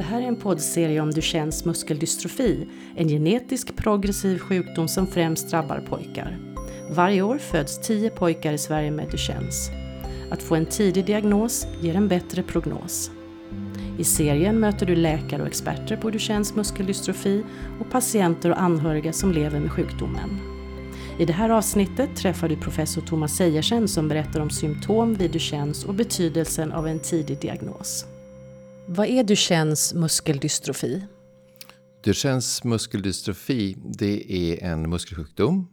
Det här är en poddserie om Duchennes muskeldystrofi, en genetisk progressiv sjukdom som främst drabbar pojkar. Varje år föds 10 pojkar i Sverige med Duchennes. Att få en tidig diagnos ger en bättre prognos. I serien möter du läkare och experter på Duchennes muskeldystrofi och patienter och anhöriga som lever med sjukdomen. I det här avsnittet träffar du professor Thomas Seiersen som berättar om symptom vid Duchennes och betydelsen av en tidig diagnos. Vad är Duchennes muskeldystrofi? Duchennes muskeldystrofi det är en muskelsjukdom.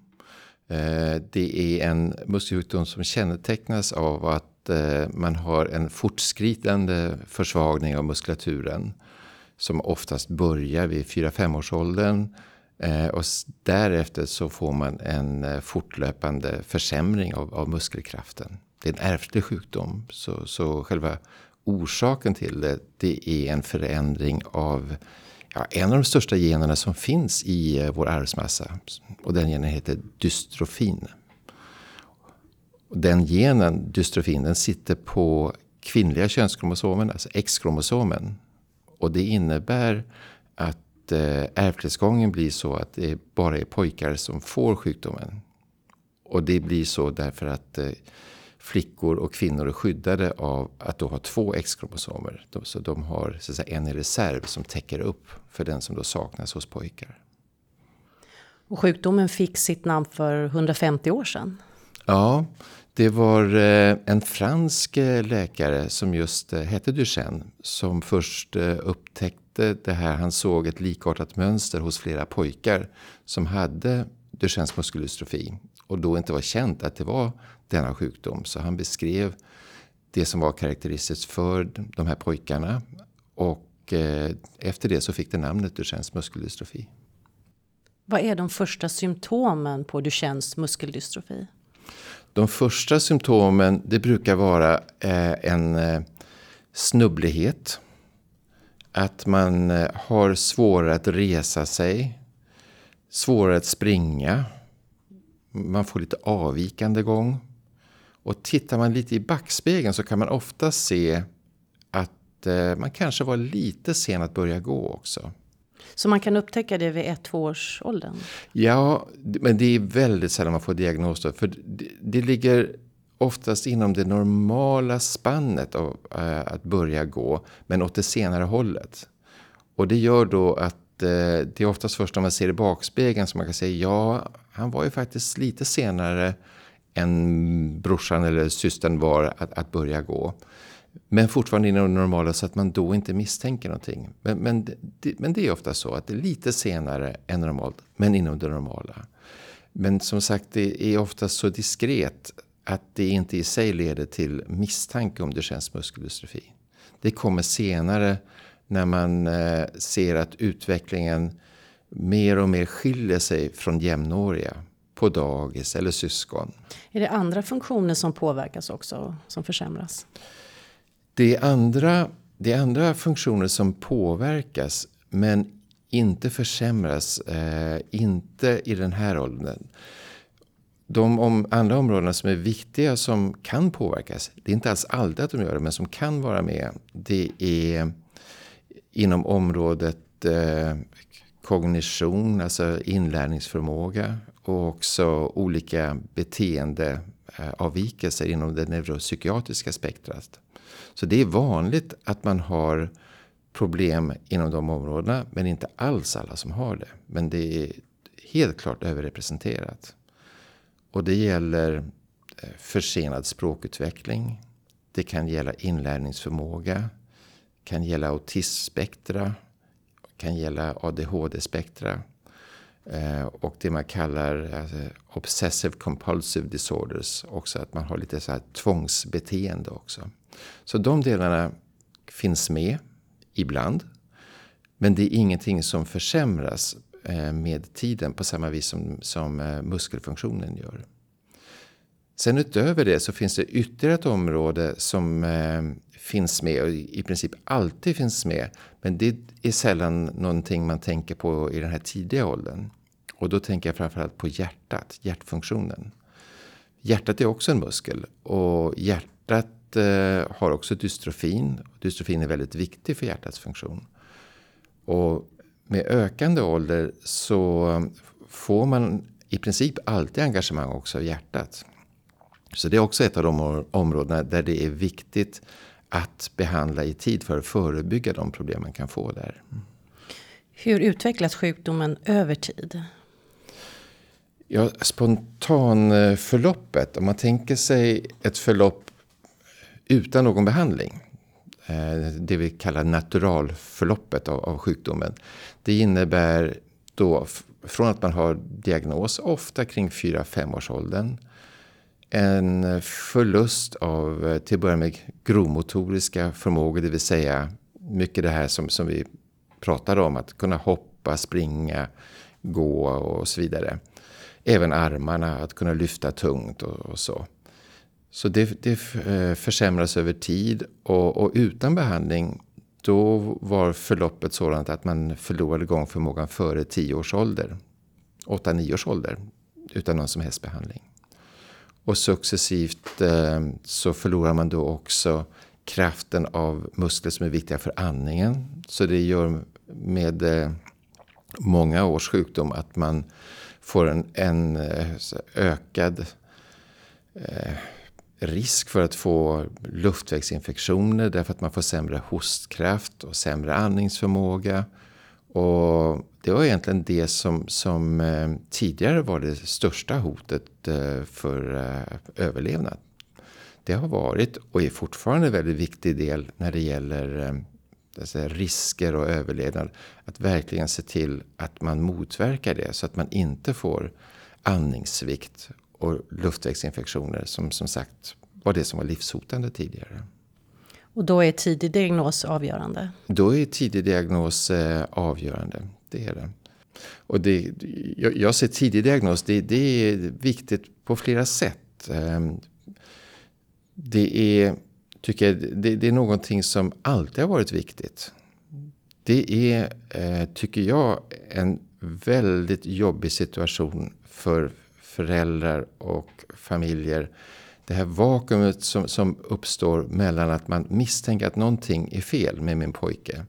Eh, det är en muskelsjukdom som kännetecknas av att eh, man har en fortskridande försvagning av muskulaturen. Som oftast börjar vid 4-5 års åldern. Eh, och därefter så får man en fortlöpande försämring av, av muskelkraften. Det är en ärftlig sjukdom. Så, så själva orsaken till det, det är en förändring av ja, en av de största generna som finns i eh, vår arvsmassa. Och den genen heter dystrofin. Den genen, dystrofin, den sitter på kvinnliga könskromosomen, alltså X-kromosomen. Och det innebär att eh, ärftlighetsgången blir så att det bara är pojkar som får sjukdomen. Och det blir så därför att eh, flickor och kvinnor är skyddade av att då ha två X-kromosomer. Så de har så säga, en i reserv som täcker upp för den som då saknas hos pojkar. Och sjukdomen fick sitt namn för 150 år sedan. Ja, det var eh, en fransk eh, läkare som just eh, hette Duchenne som först upptäckte det här. Han såg ett likartat mönster hos flera pojkar som hade Duchennes muskeldystrofi och då inte var känt att det var denna sjukdom. Så han beskrev det som var karaktäristiskt för de här pojkarna. Och eh, efter det så fick det namnet Duchennes muskeldystrofi. Vad är de första symptomen på Duchennes muskeldystrofi? De första symptomen det brukar vara eh, en eh, snubblighet. Att man har svårare att resa sig. Svårare att springa. Man får lite avvikande gång. Och tittar man lite i backspegeln så kan man ofta se att eh, man kanske var lite sen att börja gå också. Så man kan upptäcka det vid ett, två års åldern? Ja, men det är väldigt sällan man får diagnos då. För det, det ligger oftast inom det normala spannet av äh, att börja gå, men åt det senare hållet. Och det gör då att äh, det är oftast först när man ser i bakspegeln som man kan säga ja, han var ju faktiskt lite senare än brorsan eller systern var att, att börja gå. Men fortfarande inom det normala så att man då inte misstänker någonting. Men, men, det, men det är ofta så att det är lite senare än normalt, men inom det normala. Men som sagt, det är ofta så diskret att det inte i sig leder till misstanke om Duchennes muskeldystrofi. Det kommer senare när man eh, ser att utvecklingen mer och mer skiljer sig från jämnåriga på dagis eller syskon. Är det andra funktioner som påverkas också, som försämras? Det är andra, det är andra funktioner som påverkas men inte försämras, eh, inte i den här åldern. De om, andra områdena som är viktiga som kan påverkas, det är inte alls alltid att de gör det, men som kan vara med. Det är inom området eh, kognition, alltså inlärningsförmåga och också olika beteendeavvikelser eh, inom det neuropsykiatriska spektrat. Så det är vanligt att man har problem inom de områdena men inte alls alla som har det. Men det är helt klart överrepresenterat. Och det gäller eh, försenad språkutveckling. Det kan gälla inlärningsförmåga. kan gälla autismspektra kan gälla ADHD-spektra. Eh, och det man kallar alltså, obsessive compulsive disorders. Också att man har lite så här tvångsbeteende också. Så de delarna finns med ibland. Men det är ingenting som försämras eh, med tiden på samma vis som, som eh, muskelfunktionen gör. Sen utöver det så finns det ytterligare ett område som finns med och i princip alltid finns med. Men det är sällan någonting man tänker på i den här tidiga åldern. Och då tänker jag framförallt på hjärtat, hjärtfunktionen. Hjärtat är också en muskel och hjärtat eh, har också dystrofin. Dystrofin är väldigt viktig för hjärtats funktion. Och med ökande ålder så får man i princip alltid engagemang också av hjärtat. Så det är också ett av de områdena där det är viktigt att behandla i tid för att förebygga de problem man kan få där. Hur utvecklas sjukdomen över tid? Ja, spontanförloppet, om man tänker sig ett förlopp utan någon behandling. Eh, det vi kallar naturalförloppet av, av sjukdomen. Det innebär då från att man har diagnos, ofta kring 4-5 års åldern. En förlust av eh, till att börja med grovmotoriska förmågor, det vill säga mycket det här som, som vi pratade om, att kunna hoppa, springa, gå och så vidare. Även armarna, att kunna lyfta tungt och, och så. Så det, det eh, försämras över tid och, och, utan behandling då var förloppet sådant att man förlorade gångförmågan före 10 års ålder. 8-9 års ålder utan någon som helst behandling. Och successivt eh, så förlorar man då också kraften av muskler som är viktiga för andningen. Så det gör med eh, många års sjukdom att man får en, en eh, ökad eh, risk för att få luftvägsinfektioner därför att man får sämre hostkraft och sämre andningsförmåga. Och det var egentligen det som, som eh, tidigare var det största hotet eh, för eh, överlevnad. Det har varit och är fortfarande en väldigt viktig del när det gäller säga, risker och överlevnad. Att verkligen se till att man motverkar det så att man inte får andningssvikt och luftvägsinfektioner som som sagt var det som var livshotande tidigare. Och då är tidig diagnos avgörande? Då är tidig diagnos eh, avgörande, det är det. Och det, jag, jag ser tidig diagnos, det, det, är viktigt på flera sätt. Ehm, det är, tycker jag, det, det, är någonting som alltid har varit viktigt. Det är, eh, tycker jag, en väldigt jobbig situation för föräldrar och familjer. Det här vakuumet som, som uppstår mellan att man misstänker att någonting är fel med min pojke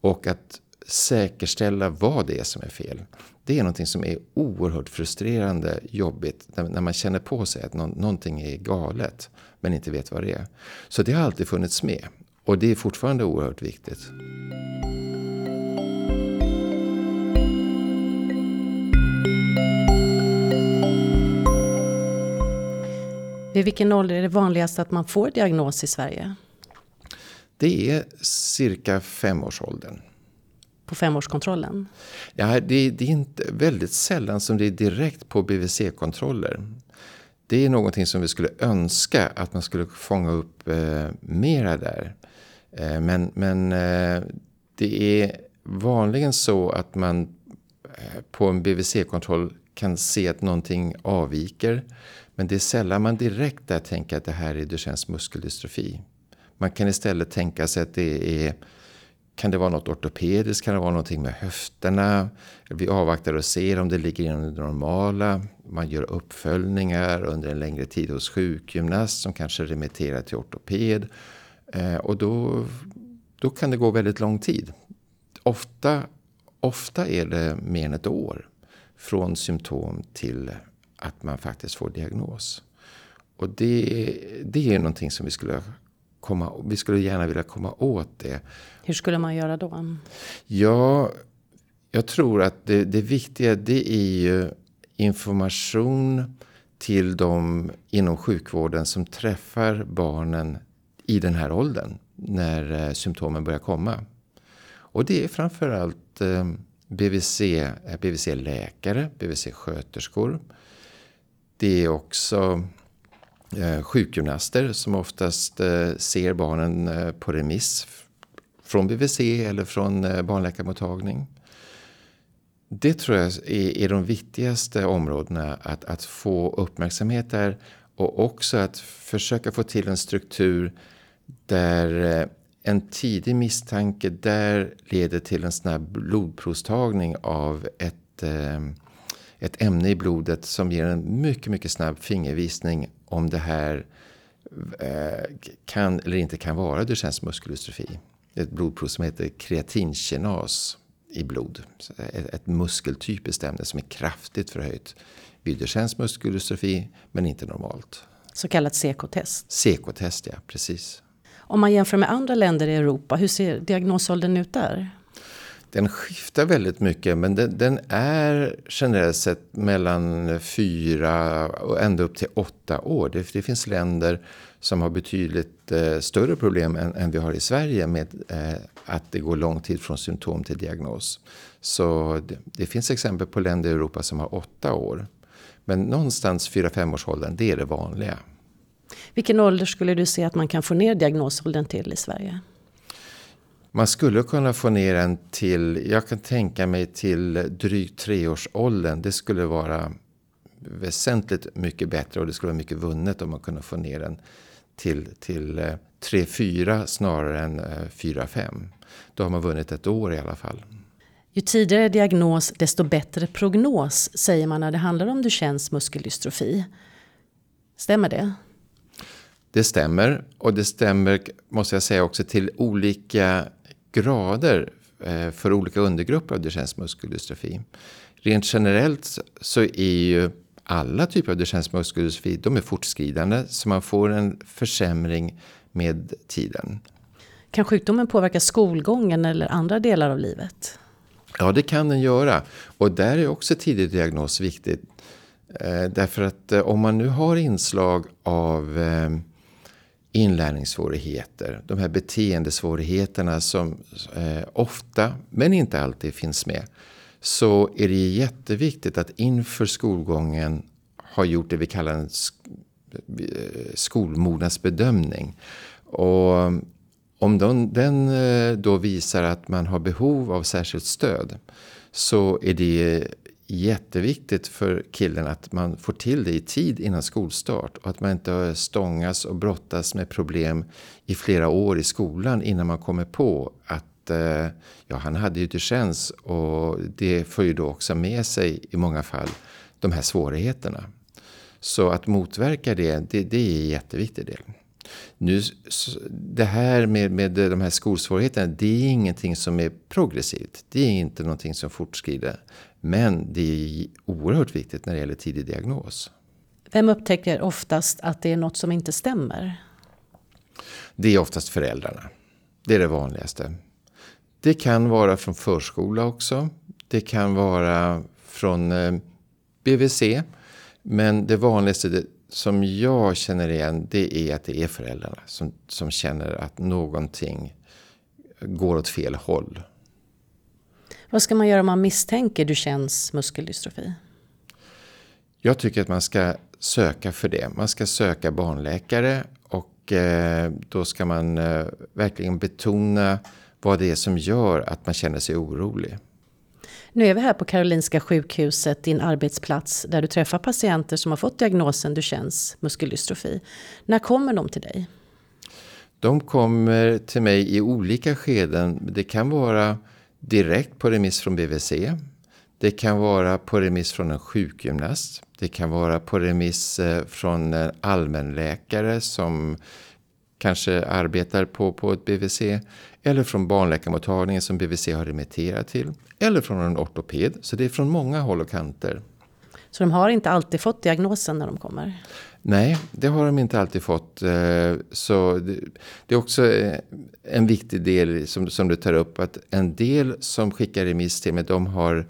och att säkerställa vad det är som är fel. Det är någonting som är oerhört frustrerande jobbigt när, man känner på sig att någon, någonting är galet men inte vet vad det är. Så det har alltid funnits med och det är fortfarande oerhört viktigt. Vid vilken ålder är det vanligast att man får diagnos i Sverige? Det är cirka femårsåldern. På femårskontrollen? Ja, det, det är inte väldigt sällan som det är direkt på BVC-kontroller. Det är någonting som vi skulle önska att man skulle fånga upp eh, mera där. Eh, men men eh, det är vanligen så att man eh, på en BVC-kontroll kan se att någonting avviker. Men det är sällan man direkt där tänker att det här är Duchennes muskeldystrofi. Man kan istället tänka sig att det är kan det vara något ortopediskt? Kan det vara någonting med höfterna? Vi avvaktar och ser om det ligger inom det normala. Man gör uppföljningar under en längre tid hos sjukgymnast som kanske remitterar till ortoped. Eh, och då, då kan det gå väldigt lång tid. Ofta, ofta är det mer än ett år från symptom till att man faktiskt får diagnos. Och det, det är någonting som vi skulle komma, vi skulle gärna vilja komma åt det. Hur skulle man göra då? Ja, jag tror att det, det viktiga det är ju information till de inom sjukvården som träffar barnen i den här åldern när eh, symptomen börjar komma. Och det är framförallt eh, BVC, BVC-läkare, BVC-sköterskor. Det är också eh, sjukgymnaster som oftast eh, ser barnen eh, på remiss från BVC eller från eh, barnläkarmottagning. Det tror jag är, är de viktigaste områdena att, att få uppmärksamhet där och också att försöka få till en struktur där eh, en tidig misstanke där leder till en snabb blodprovstagning av ett, eh, ett ämne i blodet som ger en mycket, mycket snabb fingervisning om det här eh, kan eller inte kan vara Duchennes muskeldystrofi. Ett blodprov som heter kreatinkinas i blod. Ett, muskeltypiskt ämne som är kraftigt förhöjt vid Duchennes muskeldystrofi men inte normalt. Så kallat CK-test? CK-test, ja precis. Om man jämför med andra länder i Europa, hur ser diagnosåldern ut där? Den skiftar väldigt mycket men den, den, är generellt sett mellan fyra och ända upp till åtta år. Det, det finns länder som har betydligt eh, större problem än, än, vi har i Sverige med eh, att det går lång tid från symptom till diagnos. Så det, det, finns exempel på länder i Europa som har åtta år. Men någonstans 4-5 års åldern, det är det vanliga. Vilken ålder skulle du se att man kan få ner diagnosåldern till i Sverige? Man skulle kunna få ner den till, jag kan tänka mig till drygt treårsåldern. Det skulle vara väsentligt mycket bättre och det skulle vara mycket vunnet om man kunde få ner den till, till 3-4 eh, snarare än 4-5. Eh, Då har man vunnit ett år i alla fall. Ju tidigare diagnos desto bättre prognos säger man när det handlar om Duchennes muskeldystrofi. Stämmer det? Det stämmer och det stämmer måste jag säga också till olika grader eh, för olika undergrupper av Duchennes muskeldystrofi. Rent generellt så är ju alla typer av Duchennes muskeldystrofi de är fortskridande så man får en försämring med tiden. Kan sjukdomen påverka skolgången eller andra delar av livet? Ja, det kan den göra. Och där är också tidig diagnos viktigt. Eh, därför att eh, om man nu har inslag av eh, inlärningssvårigheter, de här beteendesvårigheterna som eh, ofta, men inte alltid finns med, så är det jätteviktigt att inför skolgången ha gjort det vi kallar en eh, skolmognadsbedömning. Och om den, den då visar att man har behov av särskilt stöd så är det jätteviktigt för killen att man får till det i tid innan skolstart. Och att man inte stångas och brottas med problem i flera år i skolan innan man kommer på att eh, ja, han hade ju Duchennes och det för ju då också med sig i många fall de här svårigheterna. Så att motverka det, det, det är en jätteviktig del. Nu, det här med, med de här skolsvårigheterna, det är ingenting som är progressivt. Det är inte någonting som fortskrider. Men det är oerhört viktigt när det gäller tidig diagnos. Vem upptäcker oftast att det är något som inte stämmer? Det är oftast föräldrarna. Det är det vanligaste. Det kan vara från förskola också. Det kan vara från eh, BVC. Men det vanligaste som jag känner igen det är att det är föräldrarna som, som känner att någonting går åt fel håll. Vad ska man göra om man misstänker Duchennes muskeldystrofi? Jag tycker att man ska söka för det. Man ska söka barnläkare och eh, då ska man eh, verkligen betona vad det är som gör att man känner sig orolig. Nu är vi här på Karolinska sjukhuset, din arbetsplats, där du träffar patienter som har fått diagnosen Duchennes muskeldystrofi. När kommer de till dig? De kommer till mig i olika skeden. Det kan vara direkt på remiss från BVC. Det kan vara på remiss från en sjukgymnast. Det kan vara på remiss eh, från en allmänläkare som kanske arbetar på, på ett BVC. Eller från barnläkarmottagningen som BVC har remitterat till. Eller från en ortoped. Så det är från många håll och kanter. Så de har inte alltid fått diagnosen när de kommer? Nej, det har de inte alltid fått. Eh, så det är också eh, en viktig del som, som du tar upp. Att en del som skickar remiss till mig, de har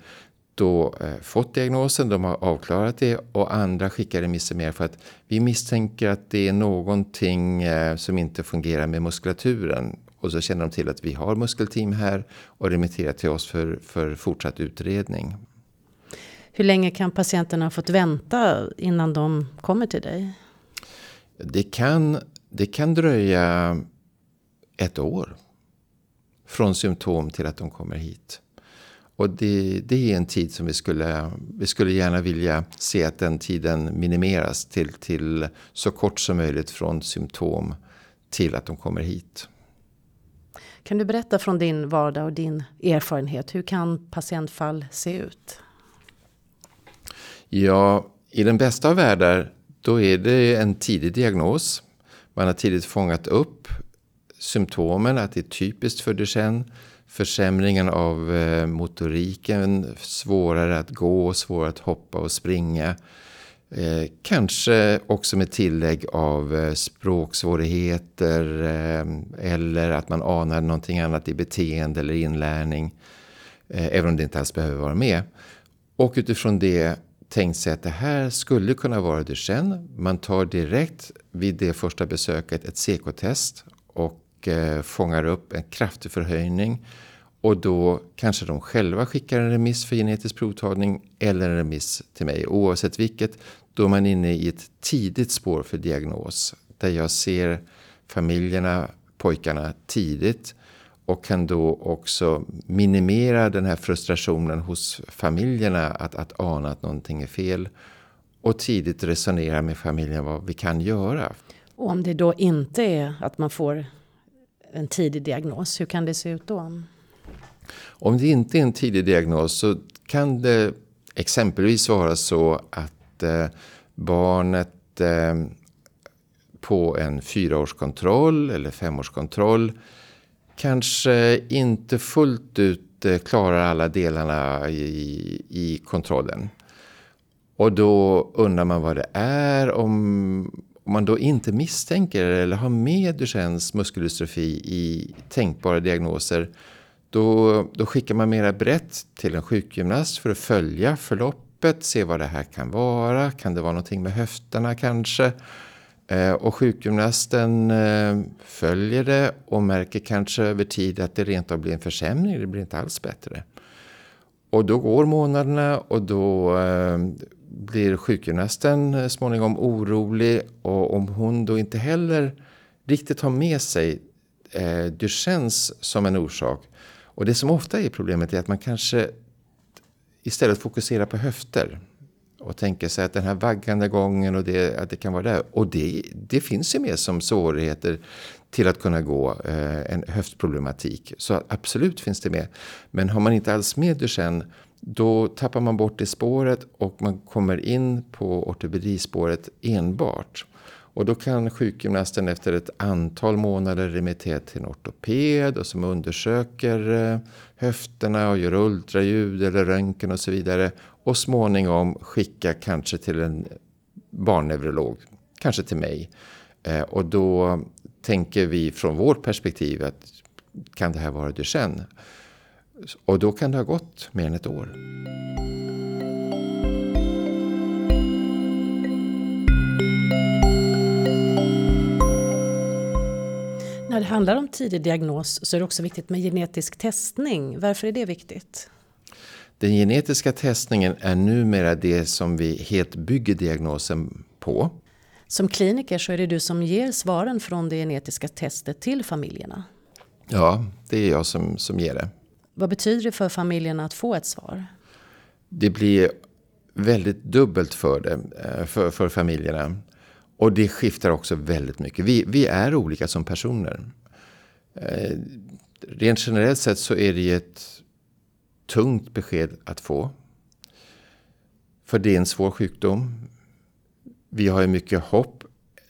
då eh, fått diagnosen, de har avklarat det och andra skickar remisser mer för att vi misstänker att det är någonting som inte fungerar med muskulaturen. Och så känner de till att vi har muskelteam här och remitterar till oss för, för fortsatt utredning. Hur länge kan patienterna ha fått vänta innan de kommer till dig? Det kan, det kan dröja ett år. Från symptom till att de kommer hit. Och det, det är en tid som vi skulle, vi skulle gärna vilja se att den tiden minimeras till, till så kort som möjligt från symptom till att de kommer hit. Kan du berätta från din vardag och din erfarenhet, hur kan patientfall se ut? Ja, i den bästa av världar då är det en tidig diagnos. Man har tidigt fångat upp symptomen, att det är typiskt för Duchenne försämringen av eh, motoriken, svårare att gå, svårare att hoppa och springa. Eh, kanske också med tillägg av eh, språksvårigheter eh, eller att man anar någonting annat i beteende eller inlärning. Eh, även om det inte alls behöver vara med. Och utifrån det tänkt sig att det här skulle kunna vara Duchenne. Man tar direkt vid det första besöket ett CK-test och eh, fångar upp en kraftig förhöjning. Och då kanske de själva skickar en remiss för genetisk provtagning eller en remiss till mig. Oavsett vilket, då är man inne i ett tidigt spår för diagnos. Där jag ser familjerna, pojkarna tidigt och kan då också minimera den här frustrationen hos familjerna att, att ana att någonting är fel. Och tidigt resonera med familjen vad vi kan göra. Och om det då inte är att man får en tidig diagnos, hur kan det se ut då? Om det inte är en tidig diagnos så kan det exempelvis vara så att eh, barnet eh, på en fyraårskontroll eller femårskontroll kanske inte fullt ut eh, klarar alla delarna i, i kontrollen. Och då undrar man vad det är. Om, om man då inte misstänker eller har med Duchennes muskeldystrofi i tänkbara diagnoser. Då, då skickar man mera brett till en sjukgymnast för att följa förloppet, se vad det här kan vara. Kan det vara någonting med höfterna kanske? Eh, och sjukgymnasten eh, följer det och märker kanske över tid att det rent av blir en försämring. Det blir inte alls bättre. Och då går månaderna och då eh, blir sjukgymnasten eh, småningom orolig. Och om hon då inte heller riktigt har med sig eh, Duchennes som en orsak. Och det som ofta är problemet är att man kanske istället fokuserar på höfter och tänker sig att den här vaggande gången och det, att det kan vara där. Och det, det finns ju med som svårigheter till att kunna gå eh, en höftproblematik. Så absolut finns det med. Men har man inte alls med Duchenne då tappar man bort det spåret och man kommer in på ortopedispåret enbart. Och då kan sjukgymnasten efter ett antal månader remittera till en ortoped och som undersöker eh, höfterna och gör ultraljud eller röntgen och så vidare. Och småningom skicka kanske till en barnneurolog, kanske till mig. Eh, och då tänker vi från vårt perspektiv att kan det här vara Duchenne? Och då kan det ha gått mer än ett år. När det handlar om tidig diagnos så är det också viktigt med genetisk testning. Varför är det viktigt? Den genetiska testningen är numera det som vi helt bygger diagnosen på. Som kliniker så är det du som ger svaren från det genetiska testet till familjerna. Ja, det är jag som, som ger det. Vad betyder det för familjerna att få ett svar? Det blir väldigt dubbelt för, det, eh, för, för familjerna. Och det skiftar också väldigt mycket. Vi, vi är olika som personer. Eh, rent generellt sett så är det ett tungt besked att få. För det är en svår sjukdom. Vi har ju mycket hopp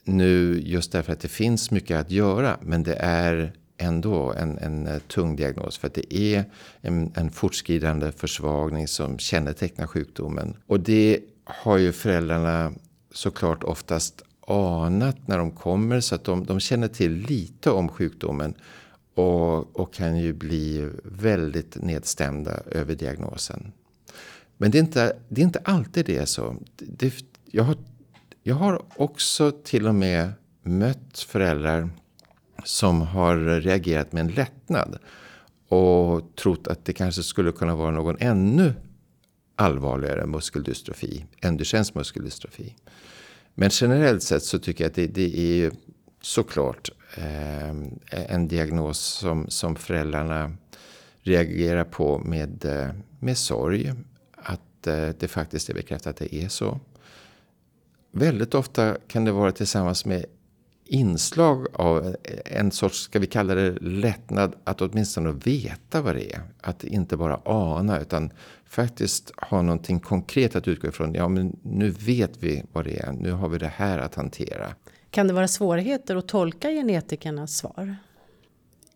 nu just därför att det finns mycket att göra. Men det är ändå en, en eh, tung diagnos. För att det är en, en fortskridande försvagning som kännetecknar sjukdomen. Och det har ju föräldrarna såklart oftast anat när de kommer. Så att de, de känner till lite om sjukdomen. Och, och kan ju bli väldigt nedstämda över diagnosen. Men det är inte, det är inte alltid det är så. Det, jag, har, jag har också till och med mött föräldrar som har reagerat med en lättnad. Och trott att det kanske skulle kunna vara någon ännu allvarligare muskeldystrofi än Duchennes muskeldystrofi. Men generellt sett så tycker jag att det, det är såklart eh, en diagnos som, som föräldrarna reagerar på med, eh, med sorg. Att eh, det faktiskt är bekräftat att det är så. Väldigt ofta kan det vara tillsammans med inslag av en sorts, ska vi kalla det lättnad, att åtminstone veta vad det är. Att inte bara ana utan faktiskt ha någonting konkret att utgå ifrån. Ja, men nu vet vi vad det är. Nu har vi det här att hantera. Kan det vara svårigheter att tolka genetikernas svar?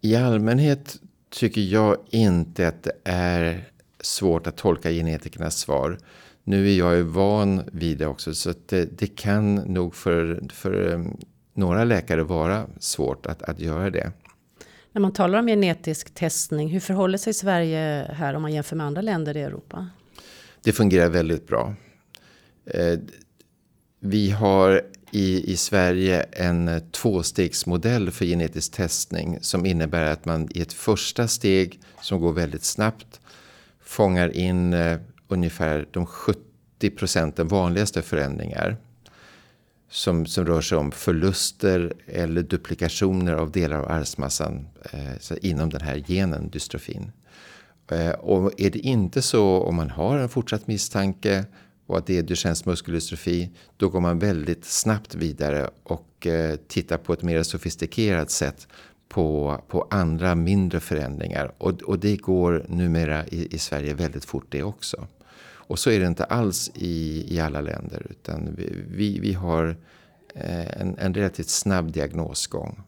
I allmänhet tycker jag inte att det är svårt att tolka genetikernas svar. Nu är jag ju van vid det också så det, det, kan nog för, för um, några läkare vara svårt att, att göra det. När man talar om genetisk testning, hur förhåller sig Sverige här om man jämför med andra länder i Europa? Det fungerar väldigt bra. Eh, vi har i, i Sverige en tvåstegsmodell för genetisk testning som innebär att man i ett första steg som går väldigt snabbt fångar in eh, ungefär de 70 procenten vanligaste förändringar som, som rör sig om förluster eller duplikationer av delar av arvsmassan eh, inom den här genen dystrofin. Eh, och är det inte så om man har en fortsatt misstanke och att det är Duchennes muskeldystrofi, då går man väldigt snabbt vidare och eh, tittar på ett mer sofistikerat sätt på, på andra mindre förändringar. Och, och det går numera i, i Sverige väldigt fort det också. Och så är det inte alls i, i alla länder utan vi, vi har eh, en, en relativt snabb diagnosgång.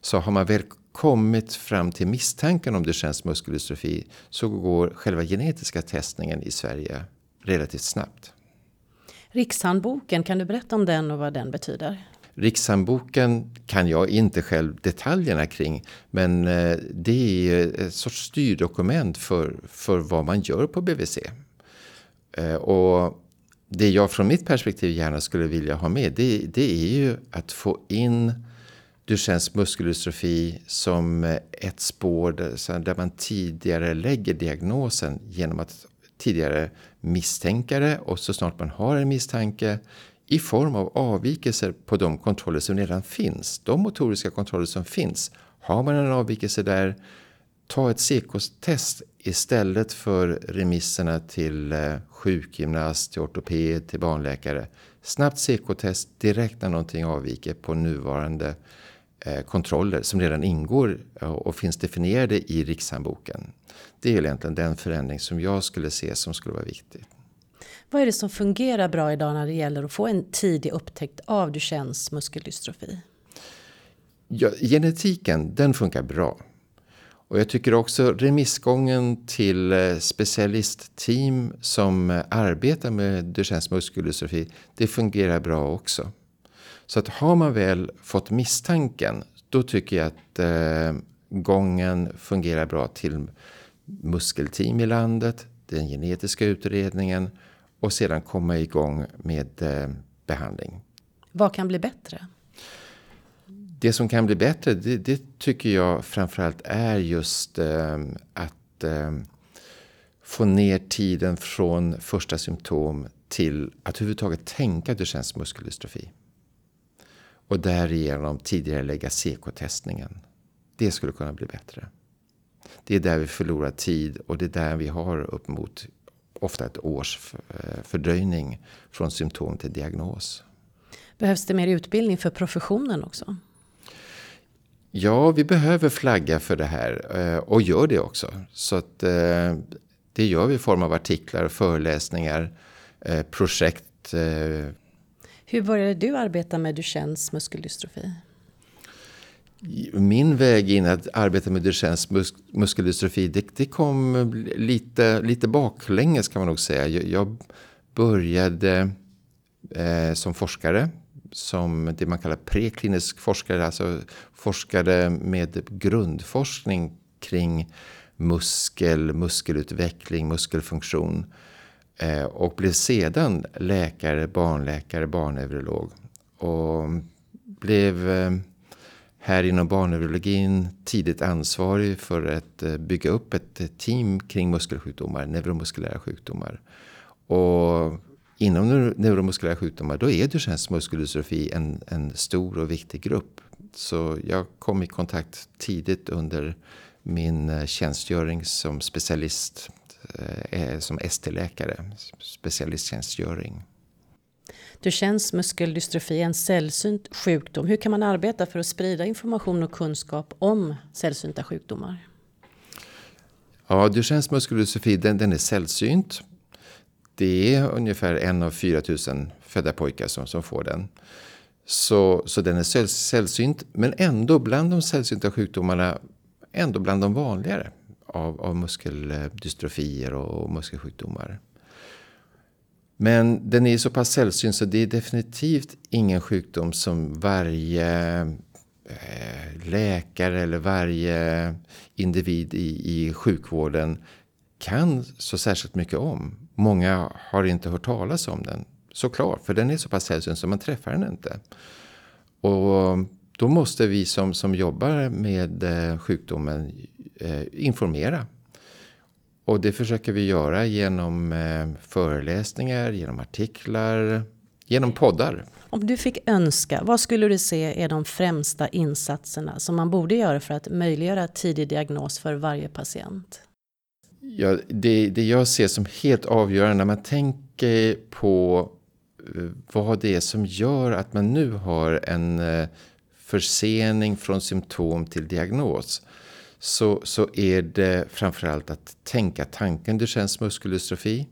Så har man väl kommit fram till misstanken om Duchennes muskeldystrofi så går själva genetiska testningen i Sverige relativt snabbt. Rikshandboken, kan du berätta om den och vad den betyder? Rikshandboken kan jag inte själv detaljerna kring men eh, det är ett sorts styrdokument för, för vad man gör på BVC. Eh, och det jag från mitt perspektiv gärna skulle vilja ha med det, det är ju att få in Duchennes muskeldystrofi som ett spår där man tidigare lägger diagnosen genom att tidigare misstänka det och så snart man har en misstanke i form av avvikelser på de kontroller som redan finns. De motoriska kontroller som finns. Har man en avvikelse där, ta ett CK-test istället för remisserna till eh, sjukgymnast, till ortoped, till barnläkare. Snabbt CK-test direkt när någonting avviker på nuvarande eh, kontroller som redan ingår eh, och finns definierade i Rikshandboken. Det är egentligen den förändring som jag skulle se som skulle vara viktig. Vad är det som fungerar bra idag när det gäller att få en tidig upptäckt av Duchennes muskeldystrofi? Ja, genetiken, den funkar bra. Och jag tycker också remissgången till eh, specialistteam som eh, arbetar med Duchennes muskeldystrofi, det fungerar bra också. Så att har man väl fått misstanken, då tycker jag att eh, gången fungerar bra till muskelteam i landet, den genetiska utredningen och sedan komma igång med eh, behandling. Vad kan bli bättre? Det som kan bli bättre, det, det tycker jag framförallt är just eh, att eh, få ner tiden från första symptom till att överhuvudtaget tänka Duchennes muskeldystrofi. Och därigenom tidigare lägga CK-testningen. Det skulle kunna bli bättre. Det är där vi förlorar tid och det är där vi har upp mot ofta ett års eh, fördröjning från symptom till diagnos. Behövs det mer utbildning för professionen också? Ja, vi behöver flagga för det här eh, och gör det också. Så att eh, det gör vi i form av artiklar, föreläsningar, projekt. Hur började du arbeta med Duchennes muskeldystrofi? Min väg in att arbeta med Duchennes mus muskeldystrofi det, det, kom lite, lite baklänges kan man nog säga. Jag, jag började eh, som forskare, som det man kallar preklinisk forskare, alltså forskade med grundforskning kring muskel, muskelutveckling, muskelfunktion. Eh, och blev sedan läkare, barnläkare, barnneurolog. Och blev eh, här inom barnneurologin tidigt ansvarig för att eh, bygga upp ett eh, team kring muskelsjukdomar, neuromuskulära sjukdomar. Och inom neuromuskulära sjukdomar då är Duchennes muskeldystrofi en, en stor och viktig grupp. Så jag kom i kontakt tidigt under min eh, tjänstgöring som specialist, som ST-läkare, specialisttjänstgöring. Duchennes muskeldystrofi är en sällsynt sjukdom. Hur kan man arbeta för att sprida information och kunskap om sällsynta sjukdomar? Ja, Duchennes muskeldystrofi den, den är sällsynt. Det är ungefär en av 4 000 födda pojkar som, som får den. Så, så den är sällsynt, men ändå bland de sällsynta sjukdomarna ändå bland de vanligare av, av muskeldystrofier och muskelsjukdomar. Men den är så pass sällsynt så det är definitivt ingen sjukdom som varje eh, läkare eller varje individ i, i sjukvården kan så särskilt mycket om. Många har inte hört talas om den. Såklart, för den är så pass sällsynt så man träffar den inte. Och då måste vi som, som jobbar med eh, sjukdomen eh, informera. Och det försöker vi göra genom eh, föreläsningar, genom artiklar, genom poddar. Om du fick önska, vad skulle du se är de främsta insatserna som man borde göra för att möjliggöra tidig diagnos för varje patient? Ja, det, det jag ser som helt avgörande när man tänker på eh, vad det är som gör att man nu har en eh, försening från symptom till diagnos. Så, så är det framförallt att tänka tanken Duchennes muskeldystrofi.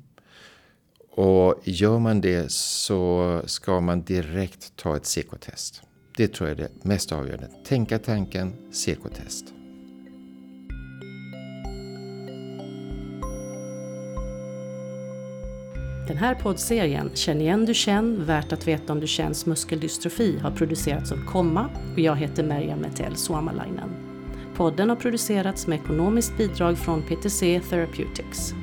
Och gör man det så ska man direkt ta ett CK-test. Det tror jag är det mest avgörande. Tänka tanken, CK-test. Den här poddserien Känn igen Duchenne, värt att veta om Duchennes muskeldystrofi har producerats av Komma och jag heter Merja Metell Suomalainen. Podden har producerats med ekonomiskt bidrag från PTC Therapeutics.